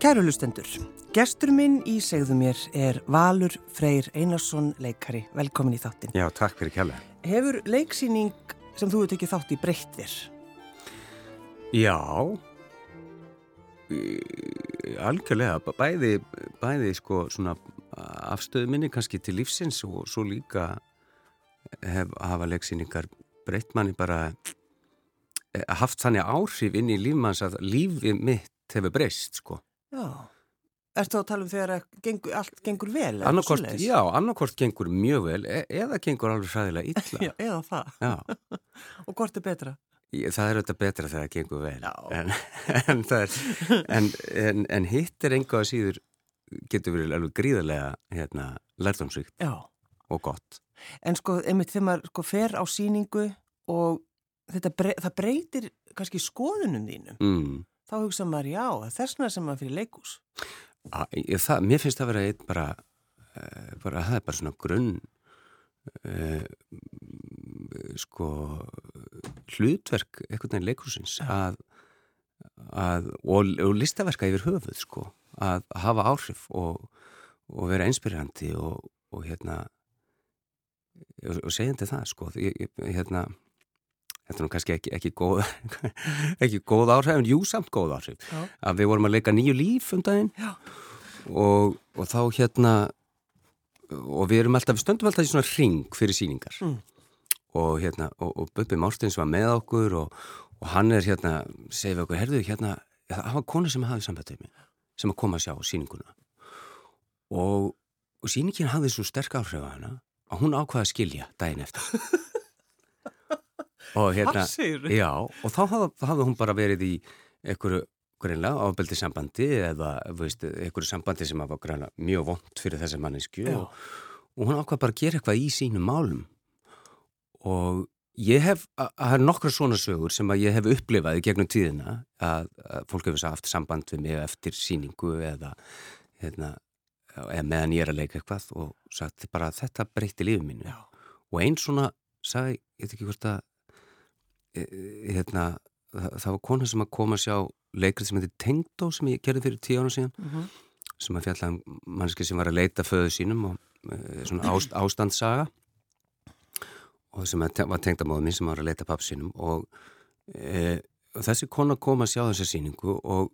Kæru lustendur, gestur minn í segðu mér er Valur Freyr Einarsson leikari. Velkomin í þáttin. Já, takk fyrir kjærlega. Hefur leiksýning sem þú hefur tekið þátt í breytt þér? Já, algjörlega, bæði, bæði sko svona afstöðu minni kannski til lífsins og svo líka hef, hafa leiksýningar breytt manni bara eh, haft þannig áhrif inn í lífmanns að lífi mitt hefur breyst sko. Já. Ertu að tala um þegar gengur, allt gengur vel? Annarkort, já, annarkort gengur mjög vel e eða gengur alveg fræðilega illa. já, eða það. og hvort er betra? Það er auðvitað betra þegar það gengur vel. En, en, er, en, en hitt er enga að síður getur verið alveg gríðarlega hérna, lærdomsvíkt og gott. En sko, einmitt þegar maður sko, fer á síningu og brey, það breytir kannski skoðunum þínum. Mm þá hugsa maður já, þessna sem maður fyrir leikús. A, ég, það, mér finnst það að vera einn bara, uh, bara, það er bara svona grunn, uh, sko, hlutverk einhvern veginn leikúsins að, að, og, og listaverka yfir höfuð, sko, að hafa áhrif og, og vera einspyrjandi og, og hérna, og segjandi það, sko, ég, hérna, þetta er nú kannski ekki, ekki góð ekki góð áhrif, en jú samt góð áhrif. Já. að við vorum að leika nýju líf um daginn. Og, og þá hérna og við erum alltaf, við stöndum alltaf í svona ring fyrir síningar mm. og hérna, og, og Bubbi Márstins var með okkur og, og hann er hérna segið okkur, herðu hérna það var kona sem hafði sambandið mig sem að koma að sjá síninguna og, og síningin hafði svo sterk áhrif að hana að hún ákvaði að skilja daginn eftir og hérna, já, og þá hafði hún bara verið í einhverju greinlega ábeldi sambandi eða veist, einhverju sambandi sem var greinlega mjög vond fyrir þessa mannesku og, og hún ákvað bara að gera eitthvað í sínum málum. Og ég hef, að það er nokkra svona sögur sem að ég hef upplifað í gegnum tíðina að, að fólk hefur haft samband við mig eftir síningu eða hérna, eða meðan ég er að leika eitthvað og sagt bara þetta breytti lífið mínu. Já. og einn svona sagði, ég veit ekki hvort að hérna, það, var kona sem að koma að sjá leikrið sem heitir Tengdó sem ég gerði fyrir tíu ára síðan mm -hmm. sem að fjalla um mannski sem var að leita föðu sínum og e, svona ást, ástandssaga og sem var tengdamóðu mín sem var að leita papp sínum og e, þessi kona kom að sjá þessa síningu og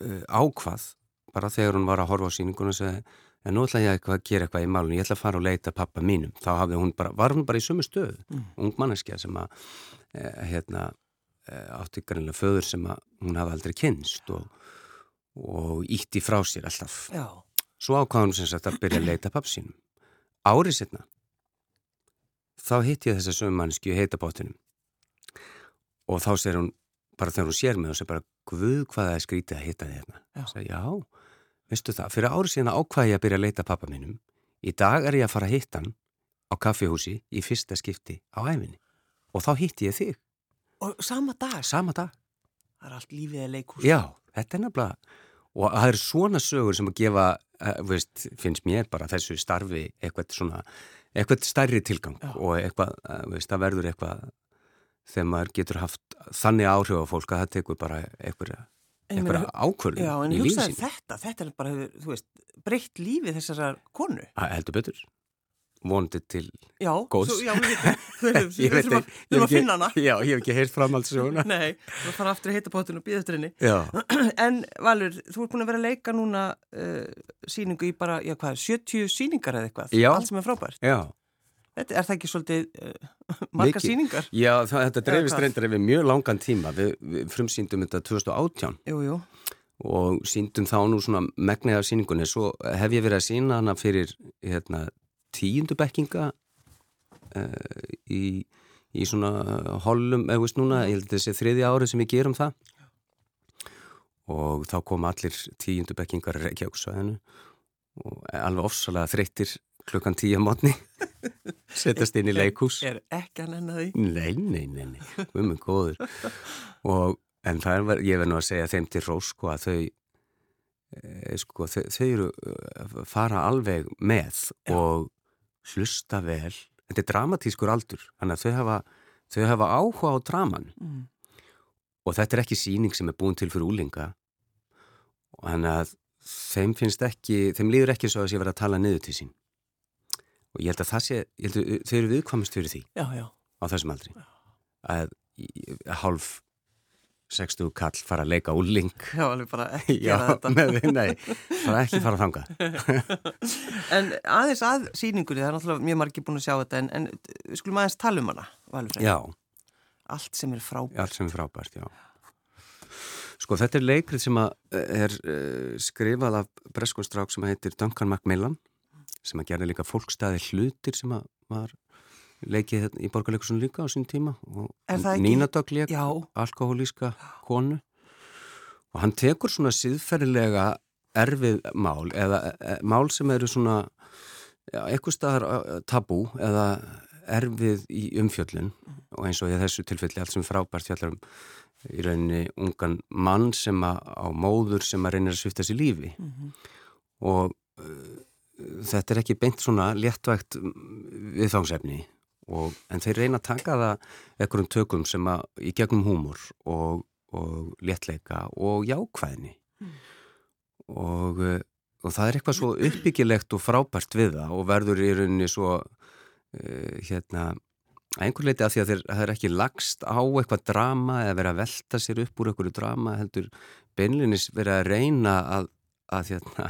e, ákvað bara þegar hún var að horfa á síningun og segja en nú ætla ég að gera eitthvað í málunni, ég ætla að fara og leita pappa mínum, þá hún bara, var hún bara í sumu stöðu, mm. ung manneskja sem að eh, hérna, eh, átti grannlega föður sem að hún hafa aldrei kynst og, og ítti frá sér alltaf. Já. svo ákváðum sem sagt að byrja að leita pappa sínum. Árið setna þá hitt ég þessa sumu manneski í heitabótunum og þá sér hún bara þegar hún sér mig og sér bara, guð hvað það er skrítið að hitta þið hérna, já, já veistu það, fyrir árið síðan ákvaði ég að byrja að leita pappa minnum. Í dag er ég að fara að hitta hann á kaffihúsi í fyrsta skipti á æfinni. Og þá hitti ég þig. Og sama dag? Sama dag. Það er allt lífið að leikús. Já, þetta er nefnilega. Og það er svona sögur sem að gefa, uh, veist, finnst mér bara þessu starfi eitthvað svona, eitthvað stærri tilgang Já. og eitthvað, uh, veist, það verður eitthvað þegar maður getur haft þannig áhrif á fólk að það tekur bara eitthvað einhverja ákvörðum Já, en hugsaði þetta, þetta er bara, þú veist, breytt lífið þessar konu. Það heldur betur. Vondið til já, góðs. Já, við veitum, við þurfum að finna hana. Já, ég hef ekki heyrt framhaldsjóna. Nei, þú fara aftur að heita bóttinu og býða eftir henni. Já. En Valur, þú ert búin að vera að leika núna uh, síningu í bara, já hvað, 70 síningar eða eitthvað? Já. Allt sem er frábært. Já. Þetta, er það ekki svolítið uh, marga síningar? Já, það, þetta dreifist reyndar yfir mjög langan tíma. Við, við frumsýndum þetta 2018 jú, jú. og síndum þá nú svona megnið af síningunni. Svo hef ég verið að sína hana fyrir hérna, tíundubekkinga uh, í, í svona hollum, eða veist núna, ég held að þessi þriði árið sem við gerum það. Og þá kom allir tíundubekkingar ekki á svæðinu og alveg ofsalega þreyttir klukkan tíu mótni setjast inn í leikús Er ekki hann ennaði? Nei, nei, nei, nei, við erum góður. Og, en það er, ég verð nú að segja þeim til rós sko að þau e, sko, þau, þau eru eh, fara alveg með Já. og hlusta vel. Þetta er dramatískur aldur þannig að þau hafa, þau hafa áhuga á draman mm. og þetta er ekki síning sem er búin til fyrir úlinga og hann að þeim finnst ekki, þeim líður ekki svo að sé verið að tala niður til sín og ég held að það sé, ég held að þau eru viðkvamist fyrir því. Já, já. á þessum aldri. Að hálf 60 kall fara að leika úrling. Já, alveg bara ekki gera þetta. með, Nei, fara ekki fara að fanga En aðeins að síningunni, það er náttúrulega mjög margir búin að sjá þetta en, en skulum aðeins tala um hana Valfred. Já. Allt sem er frábært. Allt sem er frábært, já. Sko þetta er leikrið sem er uh, skrifað af breskunstrák sem heitir Duncan Macmillan sem að gerði líka fólkstæði hlutir sem að var leikið hérna í borgarleikursun líka á sín tíma. Og Nínadögg leik alkoholíska konu. Og hann tekur svona síðferðilega erfið mál eða e, mál sem eru svona ja, eitthvað staðar tabú eða erfið í umfjöllun. Og eins og í þessu tilfelli allt sem frábært fjallar um í rauninni ungan mann sem að á móður sem að reynir að svifta sér lífi. Mm -hmm. og þetta er ekki beint svona léttvægt viðfangsefni og, en þeir reyna að taka það ekkurum tökum sem að í gegnum húmor og, og léttleika og jákvæðni mm. og, og það er eitthvað svo uppbyggilegt og frábært við það og verður í rauninni svo uh, hérna einhver leiti að því að þeir, það er ekki lagst á eitthvað drama eða verið að velta sér upp úr einhverju drama heldur beinlinis verið að reyna að, að hérna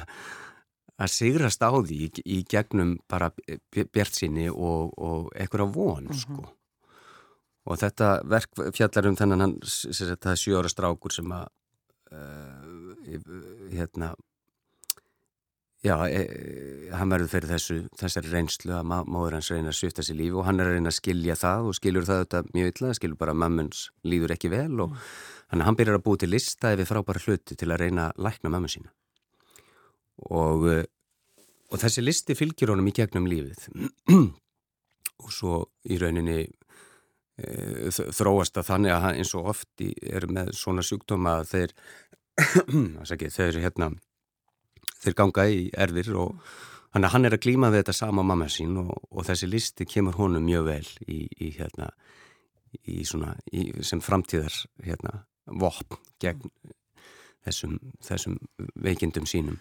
að sigrast á því í, í gegnum bara bjart síni og, og eitthvað von mm -hmm. sko. og þetta verk fjallar um þennan hann, þetta sjóra strákur sem að uh, hérna já, e, hann verður fyrir þessu þessari reynslu að móður hans reyna að svifta sér lífi og hann er að reyna að skilja það og skiljur það þetta mjög illa, skilur bara að mammons líður ekki vel og mm. hann byrjar að búi til lista við frábæra hluti til að reyna að lækna mammun sína og, eh, og þessi listi fylgir honum í gegnum lífið. Og svo í rauninni e, þróast að þannig að eins og oft er með svona sjúkdóma að þeir ekki, þeir, hérna, þeir ganga í erfir og hann, hann er að glíma við þetta sama mamma sín og, og þessi listi kemur honum mjög vel í, í hérna í svona, í, sem framtíðar hérna, vopn gegn þessum, þessum veikindum sínum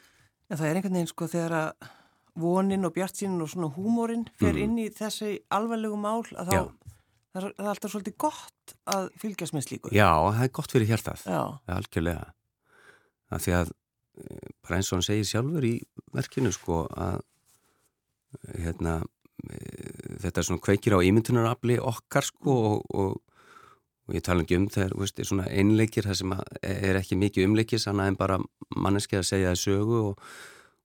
En það er einhvern veginn sko þegar að vonin og bjartsýnin og svona húmórin fer mm. inn í þessi alvarlegu mál að þá það er, það er alltaf svolítið gott að fylgjast með slíku. Já, það er gott fyrir hjartað. Já. Það er algjörlega. Það því að eh, bara eins og hann segir sjálfur í verkinu sko að hérna eh, þetta er svona kveikir á ímyndunarafli okkar sko og, og og ég tala ekki um þegar, veist, svona einleikir það sem er ekki mikið umleikis annað en bara manneski að segja það sögu og,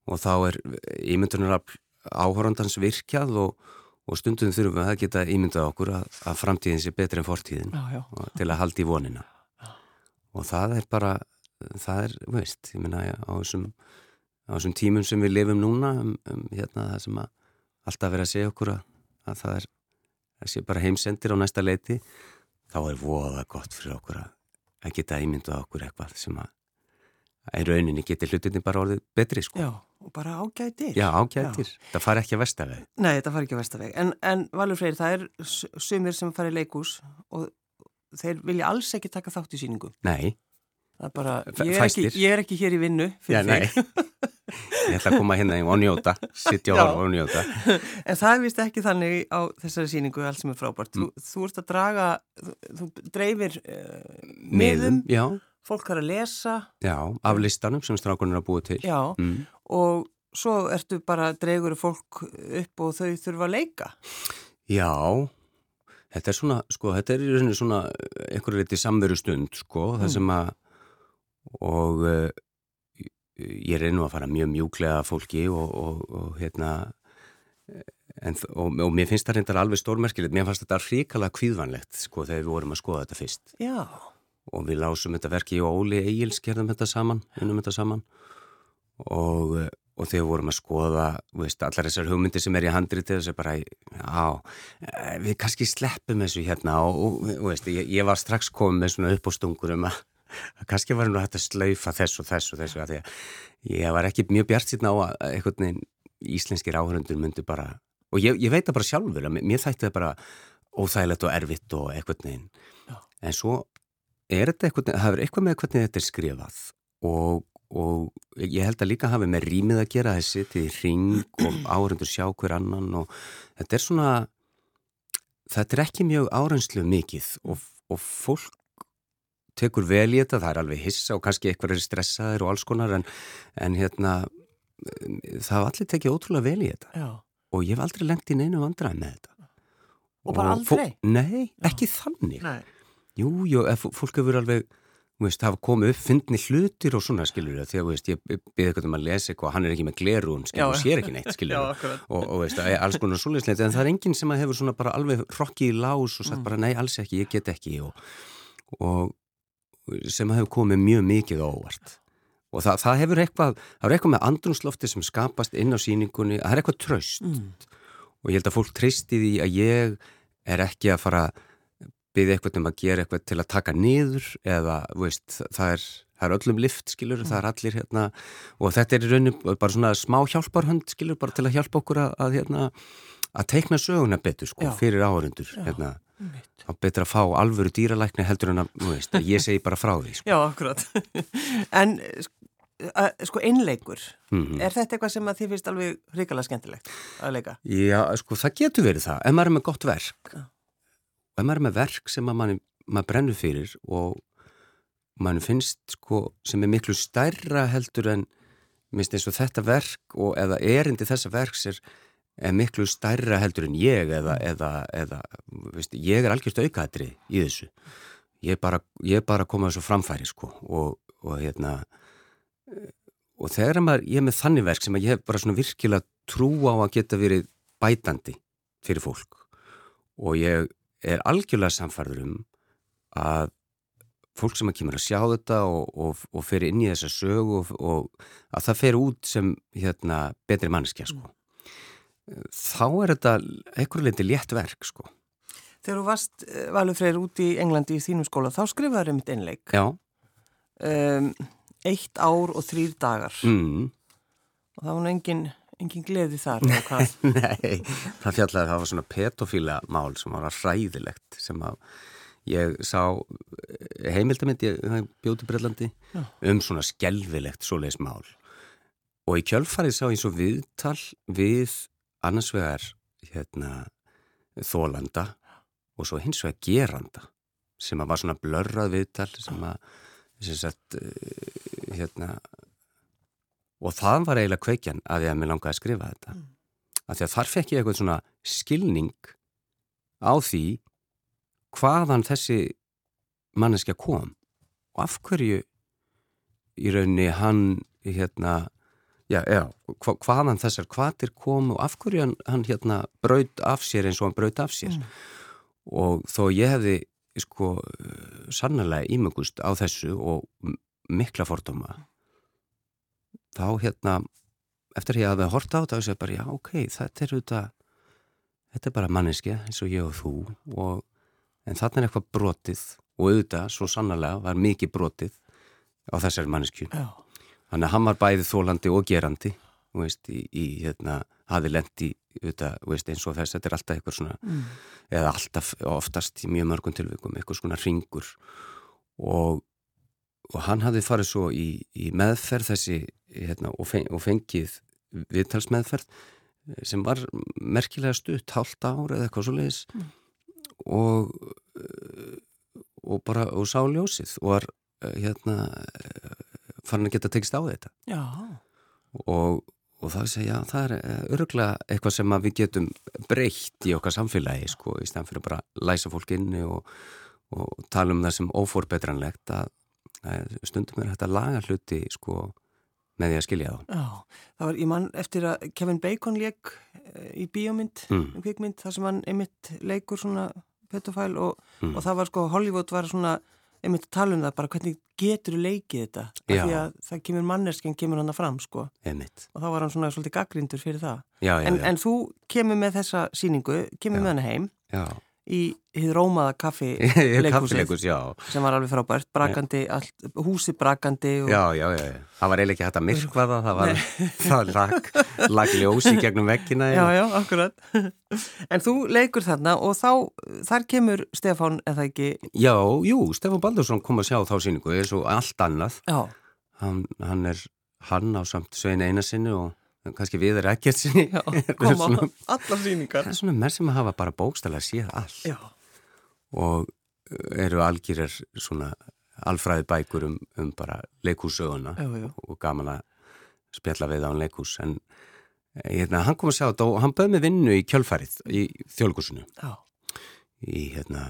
og þá er ímyndunar áhórandans virkjað og, og stundum þurfum við að geta ímyndað okkur að, að framtíðin sé betri en fortíðin já, já. til að halda í vonina já. og það er bara það er, veist, ég menna á þessum, á þessum tímum sem við lifum núna um, um hérna það sem að alltaf verið að segja okkur að, að það er, það sé bara heimsendir á næsta leiti þá er voða gott fyrir okkur að geta ímynduð okkur eitthvað sem að í rauninni getur hlutinni bara orðið betri sko. Já, og bara ágætir. Já, ágætir. Já. Það far ekki að vestaveg. Nei, það far ekki að vestaveg. En, en Valur Freyr, það er sumir sem far í leikús og þeir vilja alls ekki taka þátt í síningu. Nei. Það er bara, ég er, ekki, ég er ekki hér í vinnu fyrir Já, þig. Ég ætla að koma hérna og njóta, sittja og njóta. En það er vist ekki þannig á þessari síningu, allt sem er frábært. Mm. Þú, þú ert að draga, þú, þú dreifir uh, miðum, fólk har að lesa. Já, af listanum sem strákunir hafa búið til. Já, mm. og svo ertu bara að dreigur fólk upp og þau þurfa að leika. Já, þetta er svona, sko, þetta er svona einhverju litið samveru stund, sko, mm. það sem að og uh, ég er nú að fara mjög mjúklega fólki og, og, og hérna en, og, og mér finnst það reyndar alveg stórmerkilegt. Mér fannst þetta ríkala kvíðvanlegt sko þegar við vorum að skoða þetta fyrst. Já. og við lásum þetta verki og Óli Egil's gerðum þetta saman, þetta saman. Og, og þegar vorum að skoða veist, allar þessar hugmyndir sem er í handriti þess að bara, já við kannski sleppum þessu hérna. Og veist, ég, ég var strax komið með svona uppástungur um að kannski var nú hægt að slaufa þess og þess og að því að ég var ekki mjög bjart síðan á að einhvern veginn íslenskir áhörundur myndi bara og ég, ég veit það bara sjálfur að mér þætti það bara óþægilegt og erfitt og einhvern veginn Já. en svo er þetta eitthvað, það er eitthvað með hvernig þetta er skrifað og, og ég held að líka hafi með rýmið að gera þessi til ring og áhörundur sjá hver annan og þetta er svona þetta er ekki mjög áhörnslu mikið og, og fólk tekur vel í þetta, það er alveg hissa og kannski eitthvað er stressaðir og alls konar en, en hérna það var allir tekið ótrúlega vel í þetta Já. og ég hef aldrei lengt í neinu vandrað með þetta Og bara aldrei? Nei, ekki þannig Nei. Jú, jú, fólk hefur alveg veist, hafa komið upp, fyndni hlutir og svona skilur það, því að veist, ég byrði eitthvað um að lesa eitthvað, hann er ekki með glerun, skilur, og sér ekki neitt skilur, Já, og, og veist, alls konar svoleiðsleiti, en það er enginn sem hefur svona bara alveg rokkið í lás og sagt mm. bara nei, alls ekki, ég get ekki og, og sem hefur komið mjög mikið óvart og það, það hefur eitthvað, það er eitthvað með andrumslofti sem skapast inn á síningunni, það er eitthvað tröst mm. og ég held að fólk treysti því að ég er ekki að fara byggði eitthvað um að gera eitthvað til að taka niður eða, veist, það er, það er öllum lift, skilur, mm. það er allir hérna og þetta er í rauninu bara svona smá hjálparhönd, skilur, bara til að hjálpa okkur að, að hérna, að teikna söguna betur, sko, Já. fyrir áhörundur, hérna þá betur að fá alvöru dýralækni heldur en að, veist, að ég segi bara frá því, sko. Já, akkurat. en, sko, einleikur, mm -hmm. er þetta eitthvað sem að þið finnst alveg hrikalega skemmtilegt að leika? Já, sko, það getur verið það, ef maður er með gott verk. Já ef maður er með verk sem maður, maður brennur fyrir og maður finnst sko sem er miklu stærra heldur en minnst eins og þetta verk og eða erindi þessa verks er, er miklu stærra heldur en ég eða, eða, eða veist, ég er algjörst aukaðri í þessu ég er bara, bara komað svo framfæri sko og, og hérna og þegar maður, ég er með þannig verk sem ég hef bara svona virkilega trú á að geta verið bætandi fyrir fólk og ég er algjörlega samfarður um að fólk sem að kemur að sjá þetta og, og, og fer inn í þessa sög og, að það fer út sem hérna, betri mannskja sko. Þá er þetta einhverju leiti létt verk sko. Þegar þú varst eh, valur freyr út í Englandi í þínum skóla þá skrifaður um eitt einleik um, eitt ár og þrýr dagar mm. og það var enginn engin gleði þar Nei, það fjallaði það var svona petofíla mál sem var ræðilegt sem að ég sá eh, heimildamind ég bjóti Brellandi Já. um svona skelvilegt svoleiðis mál og í kjölfarið sá ég svo viðtal við annars vegar hérna, þólanda og svo hins vegar geranda sem að var svona blörrað viðtal sem að sem sagt, eh, hérna og það var eiginlega kveikjan að ég að mér langaði að skrifa þetta mm. af því að þar fekk ég eitthvað svona skilning á því hvaðan þessi manneskja kom og af hverju í rauninni hann hérna já, já, hvaðan þessar hvaðir kom og af hverju hann, hann hérna braut af sér eins og hann braut af sér. Mm. og þó ég hefði sko sannlega ímögust á þessu og mikla fordóma þá hérna eftir ég að það horta á þetta og segja bara já ok, þetta er auðvitað þetta er bara manneski eins og ég og þú og, en þarna er eitthvað brotið og auðvitað svo sannlega var mikið brotið á þessari mannesku þannig að hann var bæðið þólandi og gerandi veist, í, í hérna hafi lendi auðvitað, veist, eins og þess þetta er alltaf eitthvað svona mm. eða alltaf oftast í mjög mörgum tilvægum eitthvað svona ringur og og hann hafði farið svo í, í meðferð þessi hérna, og, feng, og fengið viðtalsmeðferð sem var merkilega stutt, hálft ár eða eitthvað svo leiðis mm. og og bara, og sá ljósið og var hérna farin að geta tekist á þetta og og það segja, það er öruglega eitthvað sem við getum breytt í okkar samfélagi, sko, í stæðan fyrir bara að læsa fólk inni og, og tala um það sem ófórbetranlegt að stundum er hægt að laga hluti sko með því að skilja þá. Já, það var, ég mann eftir að Kevin Bacon leik eh, í bíómynd, mm. kvikmynd, þar sem hann einmitt leikur svona petofæl og, mm. og það var sko, Hollywood var svona einmitt að tala um það, bara hvernig getur leikið þetta, því að það kemur manneskinn, kemur hann að fram sko einmitt. og þá var hann svona svolítið gaggrindur fyrir það. Já, já, en, já. en þú kemur með þessa síningu, kemur með hann heim. Í hið rómaða kaffi leikusið sem var alveg frábært. Brakandi, all, húsi brakandi og... já, já, já, það var eiginlega ekki hægt að myrkva það var, það lag, lag ljósi gegnum vekkina já, já, akkurat. En þú leikur þarna og þá þar kemur Stefán, eða ekki? Já, jú, Stefán Baldursson kom að sjá þá síningu eins og allt annað. Hann, hann er hann á samt Svein Einarsinni og kannski við er ekkert sinni koma á allar síningar það er svona mér sem hafa bara bókstæðlega séð allt. Já. og eru algjörir svona alfræði bækur um, um bara leikúsöguna og gaman að spjalla við á en leikús en hérna, hann kom að sjá þetta og hann böði með vinnu í kjölfærið í þjólkusinu í hérna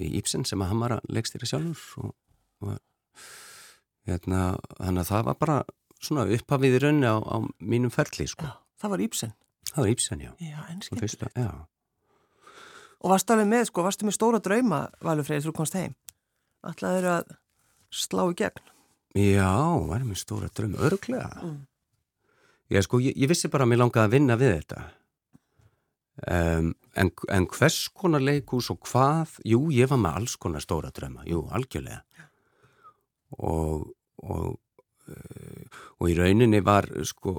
í Ípsen sem að hann var að leikstýra sjálfur og, og hérna, þannig að það var bara svona upphafið í raunni á, á mínum ferli sko. Já, það var Ípsen? Það var Ípsen, já. Já, ennskildur. Og varst alveg með, sko, varstu með stóra drauma, Valur Freyr, þú komst heim? Eru að slá í gegn? Já, varum með stóra drauma, örglega. Mm. Já, sko, ég, ég vissi bara að mér langaði að vinna við þetta. Um, en, en hvers konar leikús og hvað, jú, ég var með alls konar stóra drauma, jú, algjörlega. Og, og Eh, og í rauninni var sko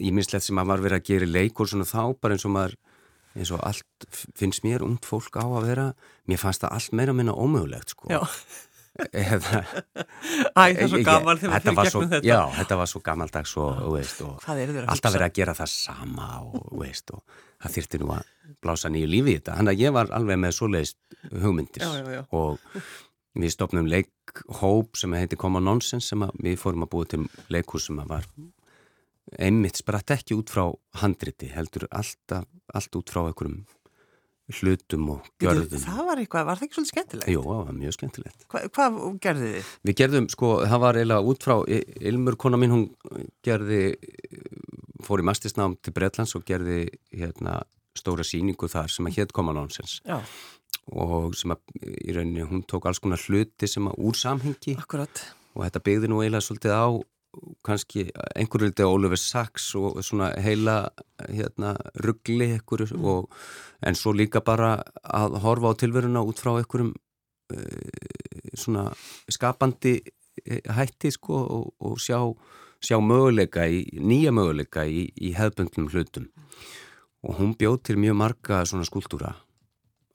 íminnslegt sem að var verið að gera leik og svona þá bara eins og maður eins og allt finnst mér ungt fólk á að vera mér fannst það allt meira minna ómögulegt sko. Eða, Æ, það er svo gaman þegar maður fyrir gegnum þetta. Já, þetta var svo gamaldags og, veist, og alltaf verið að gera það sama og, veist, og það þyrti nú að blása nýju lífi í þetta, hann að ég var alveg með svo leiðist hugmyndir já, já, já. og Við stopnum leikhóp sem heiti Common Nonsense sem við fórum að búið til leikhús sem var einmitt spratt ekki út frá handriti, heldur alltaf, allt út frá einhverjum hlutum og görðum. Það var eitthvað, var það ekki svolítið skemmtilegt? Jú, það var mjög skemmtilegt. Hva, hvað gerði þið? Við gerðum, sko, það var eiginlega út frá, Ilmur kona mín, hún gerði, fór í mastisnám til Breitlands og gerði hérna stóra síningu þar sem að hétt Common Nonsense. Já og sem að í rauninni hún tók alls konar hluti sem að úr samhengi Akkurat. og þetta byggði nú eiginlega svolítið á kannski einhverju litið Oliver Sacks og svona heila hérna ruggli einhverju mm. og en svo líka bara að horfa á tilveruna út frá einhverjum uh, svona skapandi eh, hætti sko og, og sjá, sjá möguleika í, nýja möguleika í, í hefðbundnum hlutum og hún bjóð til mjög marga svona skúltúra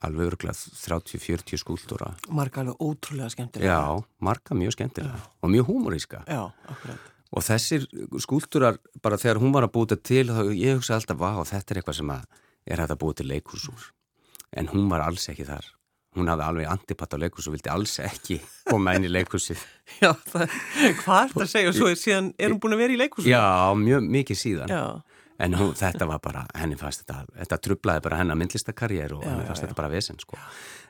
alveg örglað 30-40 skúltúra Marga alveg ótrúlega skemmtilega. Já, marga mjög skemmtilega Já. og mjög húmoríska. Já, akkurat. Og þessir skúltúrar, bara þegar hún var að búta til þá ég hugsa alltaf, vá, þetta er eitthvað sem er hægt að búa til leikúsúr en hún var alls ekki þar. Hún hafði alveg antipatt á leikús og vildi alls ekki koma inn í leikúsið Já, það, hvað er þetta að segja? Og svo er, síðan, er hún búin að vera í leikúsið? Já, mjög mikið síðan. Já en hún, þetta var bara, henni fannst þetta þetta trublaði bara hennar myndlistakarriér og já, henni fannst já, þetta bara vesen sko.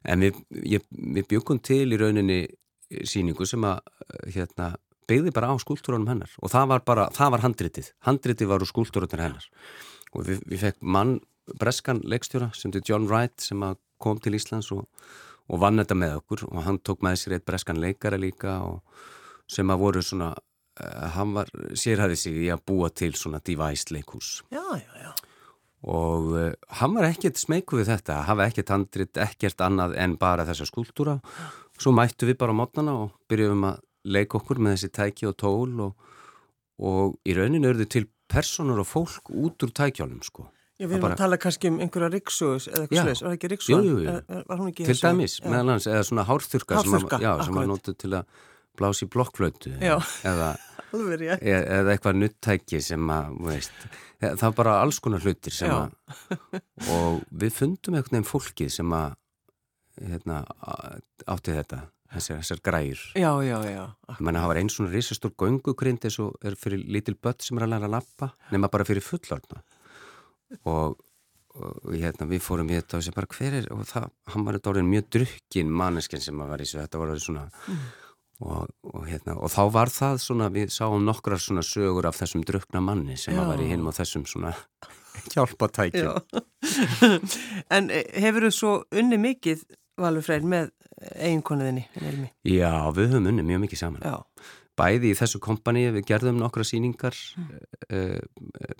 En við, ég, við byggum til í rauninni síningu sem að hérna, byggði bara á skúltúrunum hennar. Og það var bara, það var handritið. Handritið var úr skúltúrunum hennar. Og við, við fekk mann, breskan leikstjóra sem til John Wright sem kom til Íslands og, og vann þetta með okkur. Og hann tók með sér eitt breskan leikara líka og sem að voru svona hann var, sérhæði sig í að búa til svona device leikús já, já, já. Og uh, hann var ekkert smeyku við þetta hafa ekkert handrit, ekkert annað en bara þessa skúltúra. Svo mættu við bara á mótnana og byrjuðum að leika okkur með þessi tæki og tól og, og í rauninu þau til personur og fólk út úr tækjálum sko. Já, við erum bara... að tala kannski um einhverja riksuðus eða eitthvað sluðis, var það ekki riksuðan? Til dæmis, meðal hans, eða svona hárþurka, hárþurka sem, að, já, sem var nótið til að blási blokkflötu eða, eða eitthvað nuttæki sem að veist, það er bara alls konar hlutir sem að og við fundum einhvern veginn fólkið sem að hérna, átti þetta þessar, þessar græur það var einn svona risastór göngugrind eins og er fyrir lítil börn sem er að læra að lappa nema bara fyrir fullorna og, og hérna, við fórum í þetta og sem bara hver er og það, hann var þetta orðin mjög drukkin manneskinn sem að var í þessu. Þetta var orðin svona mm Og, og, hérna, og þá var það svona, við sáum nokkrar svona sögur af þessum drukna manni sem Já. var í hinn og þessum svona hjálpatækjum. en eh, hefur þú svo unni mikið, Valur Freyr, með eiginkonuðinni? Já, við höfum unni mjög mikið saman. Já. Bæði í þessu kompani, við gerðum nokkra síningar, mm.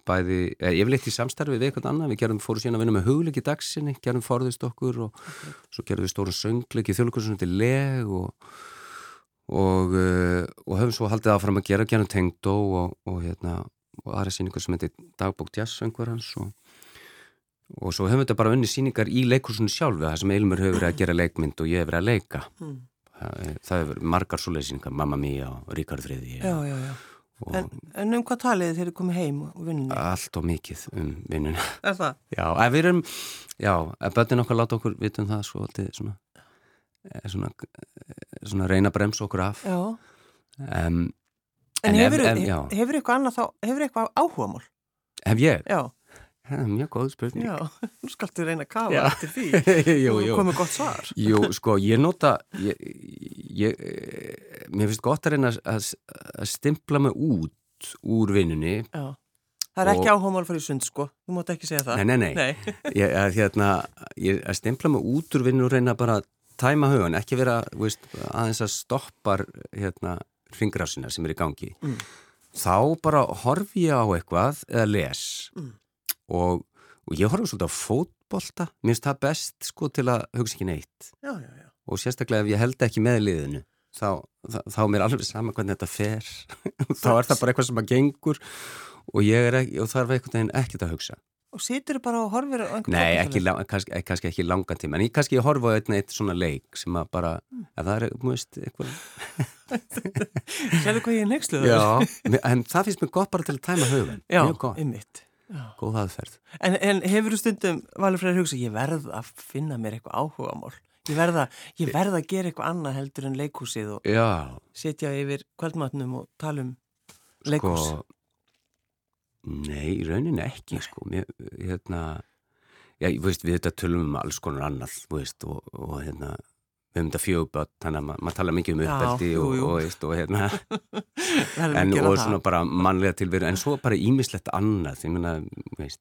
bæði, eh, ég vil eitt í samstarfi við eitthvað annað, við gerðum fóru síðan að vinna með hugleiki dagsinni, gerðum forðust okkur og okay. svo gerðum við stóru söngleiki þjóðlukursunum til leg og og, uh, og höfum svo haldið áfram að gera genum tengdó og, og, hérna, og aðra síningar sem heitir Dagbók Jazzsöngvarans og svo höfum við þetta bara unni síningar í leikursunu sjálfu það sem Eilmur hefur verið að gera leikmynd og ég hefur verið að leika mm. það, það er margar svoleiðsynningar, Mamma Mia og Ríkard Friði Já, já, já en, en um hvað talið þeir eru komið heim og vinnunni? Allt og mikið um vinnunni Er það? Já, ef við erum já, ef börnin okkar láta okkur vitum það svo alltaf svona, eh, svona, eh, svona reyna brems okkur af um, En, en hefur, ef, ef, hefur eitthvað annað þá, hefur eitthvað áhugamál? Hef ég? Já Það er mjög góð spurning. Já, nú skaltu reyna að kafa eftir því. jú, jú. Komið gott svar. Jú, sko, ég nota, ég, ég, mér finnst gott að reyna að, að stimpla mig út úr vinnunni. Já, það er ekki áhugamál fyrir sund, sko. Þú mátt ekki segja það. Nei, nei, nei. nei. ég, að, hérna, ég, að stimpla mig út úr vinnunni og reyna bara að tæma hugan, ekki vera, veist, aðeins að stoppar, hérna, ringgrásina sem er í gangi. Mm. Þá bara horfi ég á eitthvað eða les. Mm og, og ég horfa svolítið á fótbolta mér finnst það best sko til að hugsa ekki neitt já, já, já. og sérstaklega ef ég held ekki með liðinu þá, þá, þá er mér alveg sama hvernig þetta fer þá er það bara eitthvað sem að gengur og er ekki, og þarf einhvern veginn ekkert að hugsa Og situr þú bara og horfir á einhvern Nei, ekki, kannski, kannski ekki langan tíma en ég kannski horfa á einn eitt svona leik sem að bara, mm. að það er, mú veist eitthvað Sérðu hvað ég er nexluður? Já, en það finnst mér gott bara til að tæma höfum Já, ymmit góð aðferð. En, en hefur þú stundum valið fyrir að hugsa, ég verð að finna mér eitthvað áhuga mál, ég verð að, ég verð að gera eitthvað annað heldur en leikúsið og Já. setja yfir kvöldmatnum og tala um leikús. Sko, nei, raunin ekki, sko, mér, hérna, já, veist, við þetta tölum um alls konar annað, veist, og, og hérna, við höfum þetta fjöguböld, þannig að maður ma tala mikið um uppeldi og, og, og, og hérna. En, og svona bara mannlega tilveru en svo bara ímislegt annað. Veist,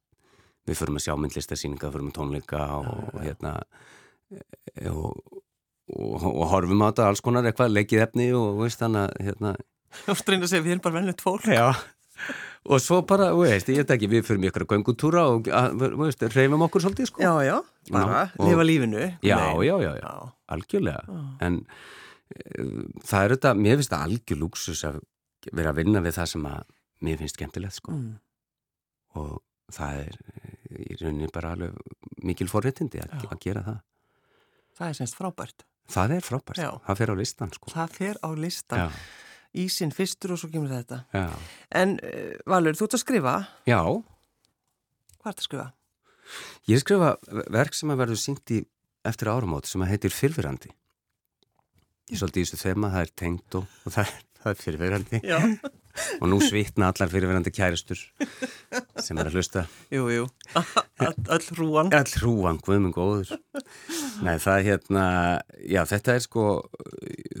við förum að sjá myndlistarsýninga, förum að tónleika og hérna e, og horfum á þetta alls konar eitthvað, leikið efni og veist þannig að hérna. Þú streynir að segja við erum bara vennilegt fólk. Já og svo bara, veist, ég veit ekki, við fyrir mjög göngutúra og veist, reyfum okkur svolítið sko. Já, já, bara Ná, lifa lífinu Já, já, já, já, algjörlega. Já. en e, það er þetta, mér finnst það algjör lúksus að vera að vinna við það sem að mér finnst skemmtilegt sko. Mm. og það er í rauninni bara alveg mikil forréttindi að, að gera það. Það er semst frábært. Það er frábært, já. það fer á listan sko. Það fer á listan Já Ísinn fyrstur og svo kemur þetta. Já. En uh, Valur, þú ert að skrifa? Já. Hvað ert að skrifa? Ég er að skrifa verk sem að verður í eftir áramót sem að heitir Fyrfirandi. Ég er svolítið í þessu þema, það er tengt og, og það, það er Fyrfirandi. Já. og nú svitna allar Fyrfirandi kæristur sem er að hlusta. Jú, jú. All hrúan. All hrúan, guðmund góður. Nei, það er hérna, já, þetta er sko,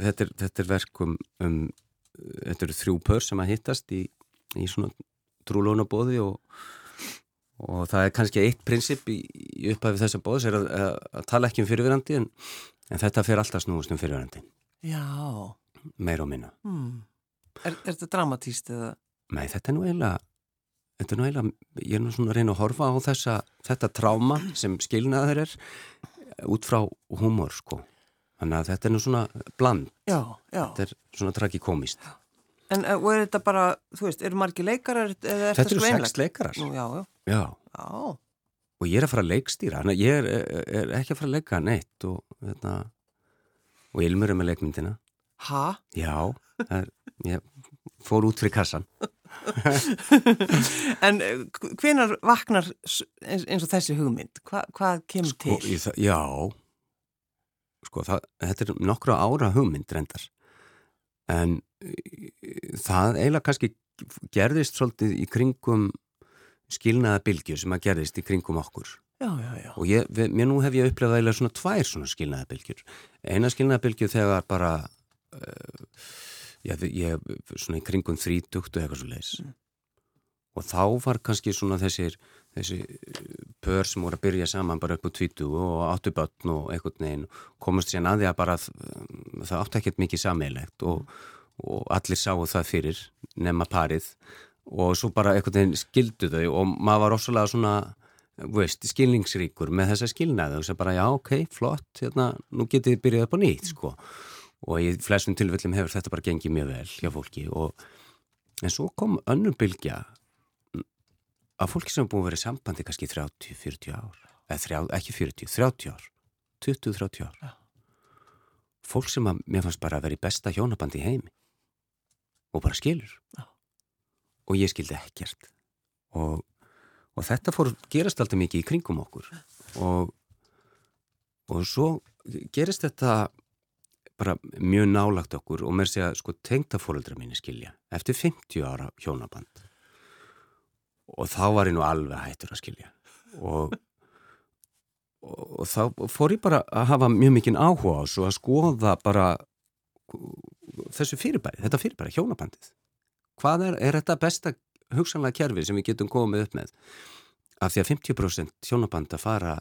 þetta er, þetta er verkum um þetta eru þrjú pör sem að hittast í, í svona trúlónabóði og, og það er kannski eitt prinsip í, í upphæfið þessa bóðs er að, að, að tala ekki um fyrirverandi en, en þetta fyrir alltaf snúast um fyrirverandi Já Meir og minna hmm. Er, er þetta dramatíst eða? Nei, þetta er nú eiginlega Þetta er nú eiginlega, ég er nú svona að reyna að horfa á þessa, þetta tráma sem skilnaður er út frá humor sko Þannig að þetta er nú svona bland. Já, já. Þetta er svona tragikomist. En og er þetta bara, þú veist, eru margi leikarar? Þetta eru sex leikarar. Nú, já, já. Já. Já. Og ég er að fara að leikstýra. Þannig að ég er, er ekki að fara að leika neitt og, þetta, og Ilmur er með leikmyndina. Hæ? Já, er, ég fór út fyrir kassan. en eh, hvenar vaknar eins og þessi hugmynd? Hva, hvað kemur sko, til? Það, já, sko, það, þetta er nokkru ára hugmynd reyndar en e, það eiginlega kannski gerðist svolítið í kringum skilnaða bylgju sem að gerðist í kringum okkur já, já, já. og ég, við, mér nú hef ég upplegað eiginlega svona tvær svona skilnaða bylgjur eina skilnaða bylgju þegar bara uh, ég, ég svona í kringum þrítugt og eitthvað svo leiðis mm. og þá var kannski svona þessir þessi pör sem voru að byrja saman bara upp á tvítu og áttu börn og einhvern veginn komast sér að því að bara það áttu ekkert mikið sammeilegt og, og allir sáu það fyrir nema parið. Og svo bara einhvern veginn skildu þau og maður var ósvalega svona veist, skilningsríkur með þessa skilnaðu og þess að bara já ok, flott, hérna, nú getið þið byrjað upp á nýtt sko. Og í flestum tilfellum hefur þetta bara gengið mjög vel hjá fólki og en svo kom önnum bylgja að fólki sem búin að vera í sambandi kannski 30-40 ár, eða þrjá, ekki 40, 30 ár, 20-30 ár, ja. fólk sem að mér fannst bara að vera í besta hjónabandi í heimi og bara skilur. Já. og ég skildi ekkert. Og, og þetta fór gerast alltaf mikið í kringum okkur. Og og svo gerist þetta bara mjög nálagt okkur og mér sé að sko tengtafóreldra mínu skilja eftir 50 ára hjónaband og þá var ég nú alveg hættur að skilja. Og, og, og þá fór ég bara að hafa mjög mikinn áhuga á svo að skoða bara þessu fyrirbæri, þetta fyrirbæri, hjónabandið. Hvað er, er þetta besta hugsanlega kerfi sem við getum komið upp með? Af því að 50% hjónabanda fara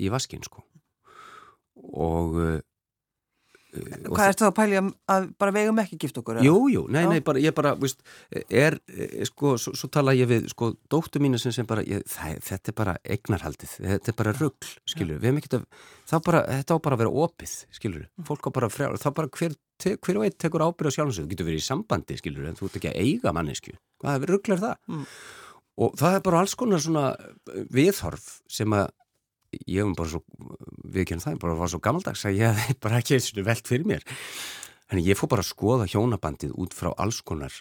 í vaskin sko. Og Hvað ertu þá að pæli að bara vegum ekki gift okkur? Jú, jú, nei, nei, bara, ég bara, víst, er, sko, svo, svo tala ég við, sko, dóttu mínu sem sem bara, ég, það, þetta er bara eignarhaldið, þetta er bara ruggl, skilur, við hefum ekkert að, þá bara, þetta á bara að vera opið, skilur, fólk á bara frjá, þá bara hver, te, hver og einn tekur ábyrð á sjálfsögðu, þú getur verið í sambandi, skilur, en þú ert ekki að eiga mannesku, hvað ruggl er það? Mm. Og það er bara alls konar svona viðhorf sem að ég hef bara svo, við kennum það, bara var svo gammaldags að ég hef bara ekki eins og velt fyrir mér. Þannig ég fór bara að skoða hjónabandið út frá alls konar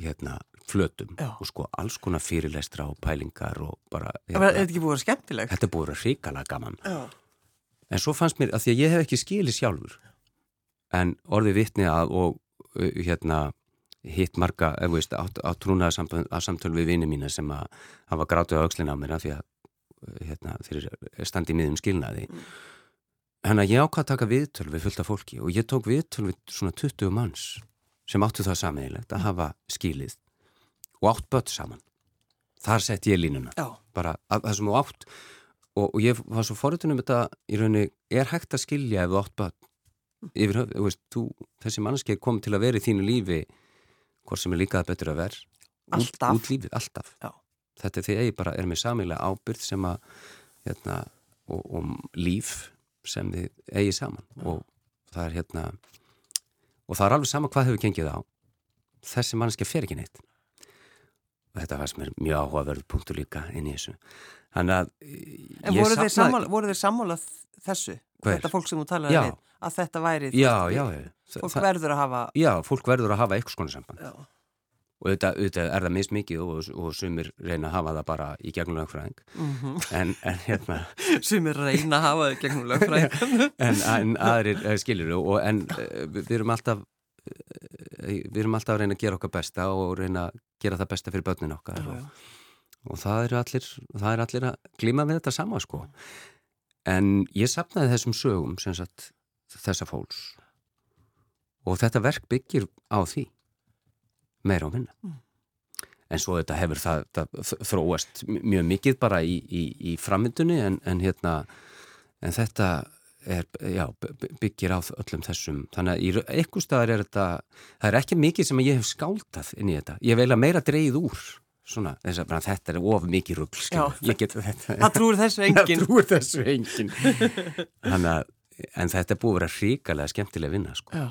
hérna, flötum Já. og sko alls konar fyrirlestra og pælingar og bara... Hérna, er þetta ekki búið að vera skemmtilegt? Þetta er búið að vera hrikalega gaman. Já. En svo fannst mér, að því að ég hef ekki skilið sjálfur, en orðið vittni að og hérna hitt marga, eða veist, á, á trúnaða samtölu við vini mína sem að hafa grátið á aukslina á mér af því að hérna, fyrir standi miðum skilnaði mm. Þannig að ég ákvað að taka viðtöl við fullt af fólki og ég tók viðtöl við svona 20 manns sem áttu það sameigilegt að hafa skilið og átt börn saman. Þar sett ég línuna. Já. Bara að, það sem þú átt og, og ég var svo forritunum þetta í rauninni, er hægt að skilja ef þú átt börn yfir höfð, þú veist, þú, þessi mannskei kom til að vera í þínu lífi hvort sem er líkað betur að vera. Alltaf. Út, út lífið, alltaf. Já. Þetta er því að ég bara er með samilega ábyrð sem að, hérna, og, og líf sem þið eigi saman. Ja. og það er hérna og það er alveg sama hvað hefur gengið á. Þessi mannskja fer ekki neitt. Og þetta var sem er mjög áhugaverð punktu líka inn í þessu. Þannig að En voru þeir sammála, sammála þessu? Hver? Þetta fólk sem þú talaði við að þetta væri já, já, fólk það, verður að hafa Já, fólk verður að hafa eitthvað skonu samband. Já og auðvitað, auðvitað er það mist mikið og, og sumir reyna að hafa það bara í gegnum lögfræðing. Mm -hmm. en, en hérna sumir reyna að hafa það í gegnum lögfræðing. En, en aðrir uh, skilur og en uh, við erum alltaf uh, við erum alltaf að reyna að gera okkar besta og reyna að gera það besta fyrir börnin okkar já, og, já. og það eru allir það eru allir að glíma með þetta sama sko. En ég sapnaði þessum sögum sagt, þessa fólks. Og þetta verk byggir á því meira og minna. Mm. En svo þetta hefur það, það þróast mjög mikið bara í, í, í frammyndunni en, en, hérna, en þetta er, já, byggir á öllum þessum. Þannig að í eitthvað staðar er þetta, það er ekki mikið sem ég hef skáltað inn í þetta. Ég veila meira dreyð úr. Svona, þess að þetta er of mikið rugg það trúur þessu engin það trúur þessu engin að, en þetta er búið að vera ríkalega skemmtilega vinna sko.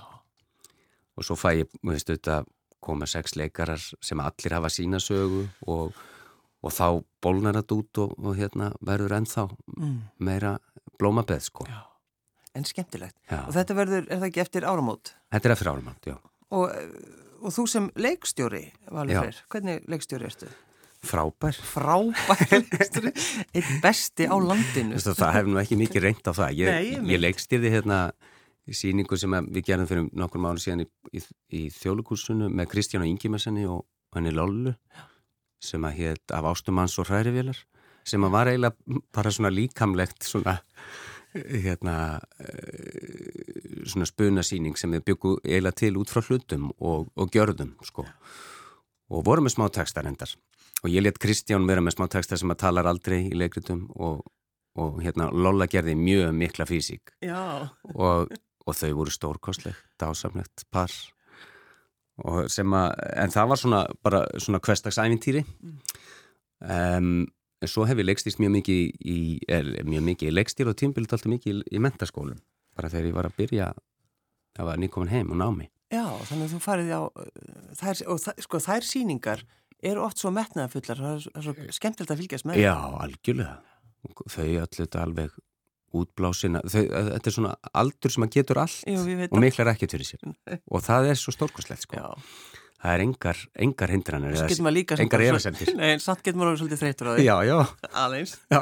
og svo fæ ég, þú veist, þetta koma sex leikarar sem allir hafa sína sögu og, og þá bólnar þetta út og, og hérna verður ennþá mm. meira blómabeð sko. Já, en skemmtilegt. Já. Og þetta verður, er það ekki eftir áramót? Þetta er eftir áramót, já. Og, og þú sem leikstjóri, Valur Freyr, hvernig leikstjóri erstu? Frábær. Frábær leikstjóri, einn besti á landinu. Vistu, það hefur nú ekki mikið reynd á það. Ég, Nei, ég leikstýrði hérna síningu sem við gerðum fyrir nokkur mánu síðan í, í, í þjóðlugúsinu með Kristján og Ingimersenni og henni Lollu sem að hétt af ástumanns og hrærivélar sem að var eiginlega bara svona líkamlegt svona hérna svona spunasíning sem við byggum eiginlega til út frá hlutum og, og gjörðum sko. Og vorum með smá textar endar. Og ég let Kristján vera með smá textar sem að talar aldrei í leikritum og, og hérna Lolla gerði mjög mikla físík og og þau voru stórkostlegt, dásamlegt par. Og sem að en það var svona bara svona kvestagsævintýri mm. um, en svo hef ég leikstýrst mjög mikið í, er, mjög mikið í leikstýr og tímbild alltaf mikið í, í mentaskólum bara þegar ég var að byrja að var nýkomin heim og námi. Já, þannig að þú farið á þær, og það, sko þær síningar eru oft svo metnaðafullar, það er svo skemmtilegt að fylgjast með. Já, algjörlega. Þau öllu þetta alveg útblásina þau, þetta er svona aldur sem að getur allt Jú, og miklar ekkert fyrir sér. Og það er svo stórkoslegt sko. það er engar, engar hindranir engar efasendir Nei, samt getur maður svolítið þreytur á því. Já, já, já,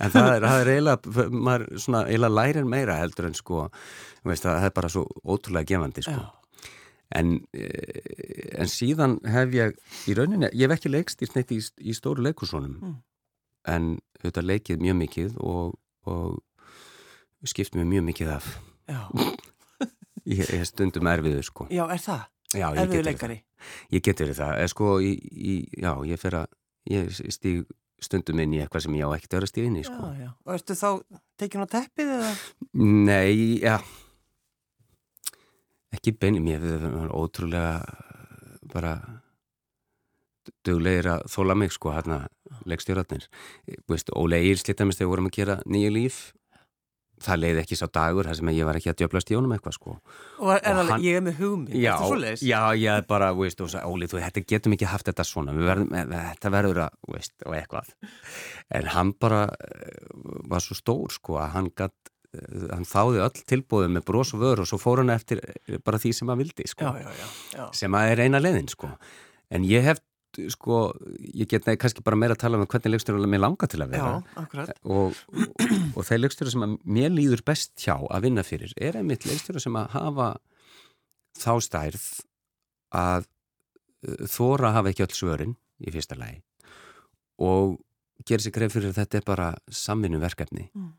En það er, er eiginlega maður svona eiginlega lærir meira heldur en sko veist, það er bara svo ótrúlega gefandi sko. En, eh, en síðan hef ég í rauninni, ég hef ekki leikst í, í, stóru leikusónum mm. en þetta leikið mjög mikið og, og skipt mér mjög mikið af ég, ég stundum erfiðu sko Já, er það? Já, erfiðu leikari? Ég getur það, eða sko í, í, já, ég fer að ég stíg stundum inn í eitthvað sem ég á ekkert að vera stíð inn í sko. Já, já, og ertu þá tekinn á teppið eða? Nei, já ekki beinum ég erum ótrúlega bara döglegir að þóla mig sko hérna leikstjóratnir Óli Eirs lítið þegar vorum að gera nýju líf það leiði ekki sá dagur þar sem ég var ekki að djöblast í honum eitthvað sko. Og, er og hann, ég er með hugmynd já, já, ég bara, veist, og, Óli þú þetta getum ekki haft þetta svona verðum, eh, þetta verður að, veist, og eitthvað. En hann bara eh, var svo stór sko að hann gætt Eh, hann þáði öll tilbúið með brós og vör og svo fór hann eftir bara því sem hann vildi sko. já, já, já, sem að er eina leðin sko. en ég hef sko, ég get neði kannski bara meira að tala um hvernig leikstjóru mér langar til að vera. og, og, og þeir leikstjóru sem mér líður best hjá að vinna fyrir er einmitt leikstjóru sem að hafa þá stærð að uh, þóra hafa ekki öll svörin í fyrsta lagi og gera sig greið fyrir að þetta er bara samvinnu verkefni mm.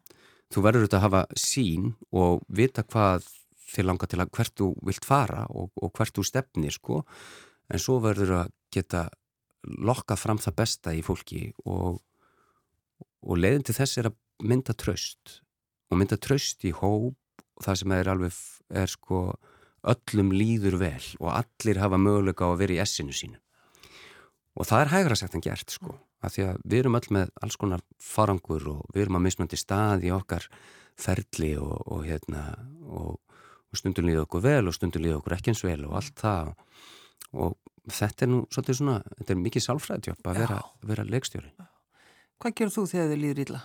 Þú verður auðvitað að hafa sín og vita hvað þið langar til að hvert þú vilt fara og, og hvert þú stefnir sko. En svo verður að geta lokka fram það besta í fólki og, og leiðin til þess er að mynda tröst og mynda tröst í hóp og það sem er alveg er sko öllum líður vel og allir hafa möguleika á að vera í essinu sínu. Og það er hægra sagt en gert sko að því að við erum öll með alls konar farangur og við erum að mismöndi stað í okkar ferli og, og, hérna, og, og stundum líða okkur vel og stundum líða okkur ekki eins vel og allt það. Og þetta er nú svolítið svona, þetta er mikið sálfræðitjóp að vera, vera leikstjóri. Hvað gerur þú þegar þið líður ílla?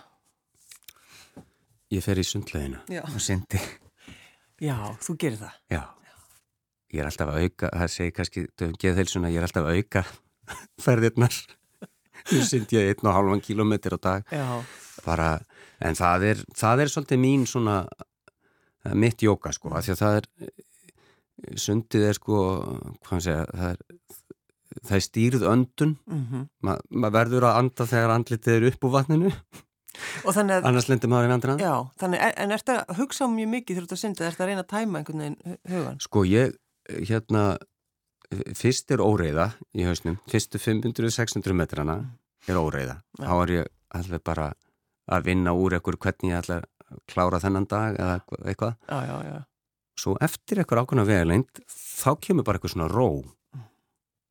Ég fer í sundleginu og syndi. Já, þú gerir það? Já, ég er alltaf að auka, það segir kannski, geð þeilsuna, ég er alltaf að auka ferðirnar Nú synd ég einn og halvan kílometr á dag bara, en það er, það er svolítið mín svona mitt jóka sko, af því að það er sundið er sko segja, það er það er stýrð öndun. Mm -hmm. Ma, maður verður að anda þegar andlitið er upp úr vatninu. Að, annars lendir maður í andran Já, þannig, en er þetta að hugsa mjög mikið þegar þú ert að synda, er þetta að reyna að tæma einhvern veginn hugan? Sko ég, hérna fyrst er óreiða í hausnum, fyrstu 500-600 metrana er óreiða. Þá er ég alveg bara að vinna úr ekkur hvernig ég ætla að klára þennan dag eða eitthvað. Já, já, já. Svo eftir ekkur ákveðna vegleind þá kemur bara eitthvað svona ró mm.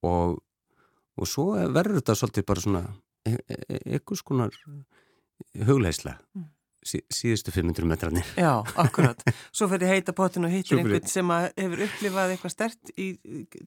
og, og svo verður þetta svolítið bara svona eitthvað svona hugleislega mm síðustu 500 metrarnir. Já, akkurat. Svo fyrir heita pottin og hittir einhvern sem hefur upplifað eitthvað stert í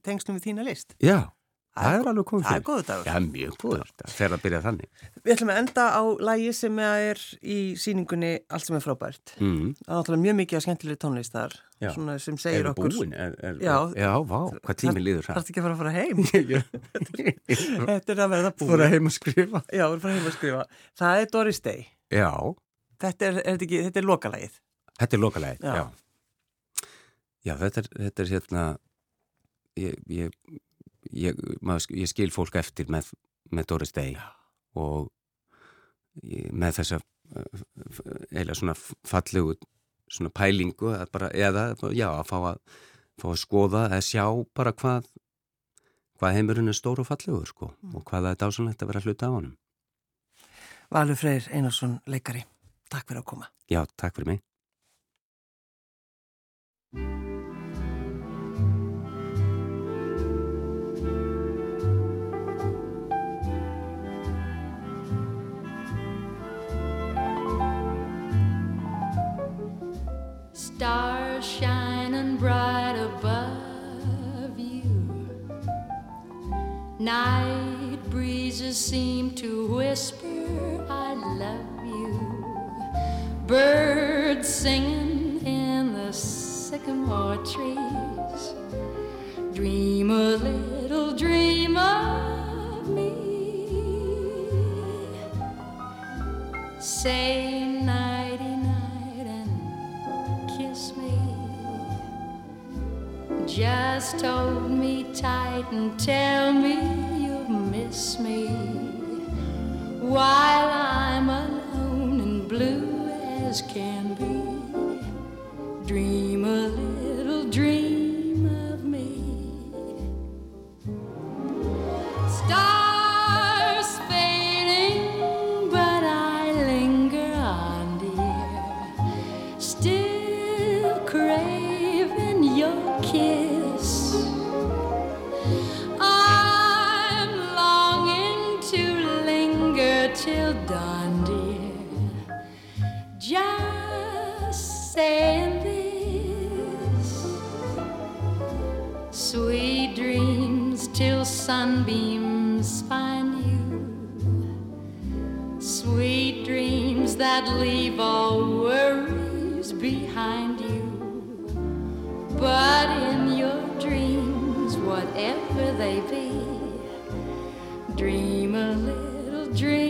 tengstum við þína list. Já, það er alveg komið fyrir. Það er góðu dagur. Já, mjög góður dagur. Þegar það byrjað þannig. Við ætlum að enda á lægi sem er í síningunni Allt sem er frábært. Mm. Það er náttúrulega mjög mikið að skemmtilega tónlistar svona sem segir er okkur. Búin? Er, er, já, já, vá, hvað tími líður það? Það er ekki að fara að fara heim. Þetta er að verða búin. Fara heim að skrifa. Já, fara heim að skrifa. Það er Doris Day. Já. Þetta er, er, ekki, þetta er lokalægið. Þetta er lokalægið, já. Já, já þetta, er, þetta er hérna, ég, ég, ég, maður, ég skil fólk eftir með, með Doris Day og með þessa eða svona fallegu svona pælingu bara, eða já, að fá að, fá að skoða eða sjá bara hvað hvað heimurinn er stór og fallegur sko mm. og hvað það er dásanlegt að vera hluta á honum. Valur Freyr Einarsson, leikari. Takk fyrir að koma. Já, takk fyrir mig. Night breezes seem to whisper I love you. birds singing in the sycamore trees. Dream a little dream of me. Say nighty night and kiss me. Just hold me tight and tell till dawn, dear. Just saying this. Sweet dreams till sunbeams find you. Sweet dreams that leave all worries behind you. But in your dreams, whatever they be, dream a little dream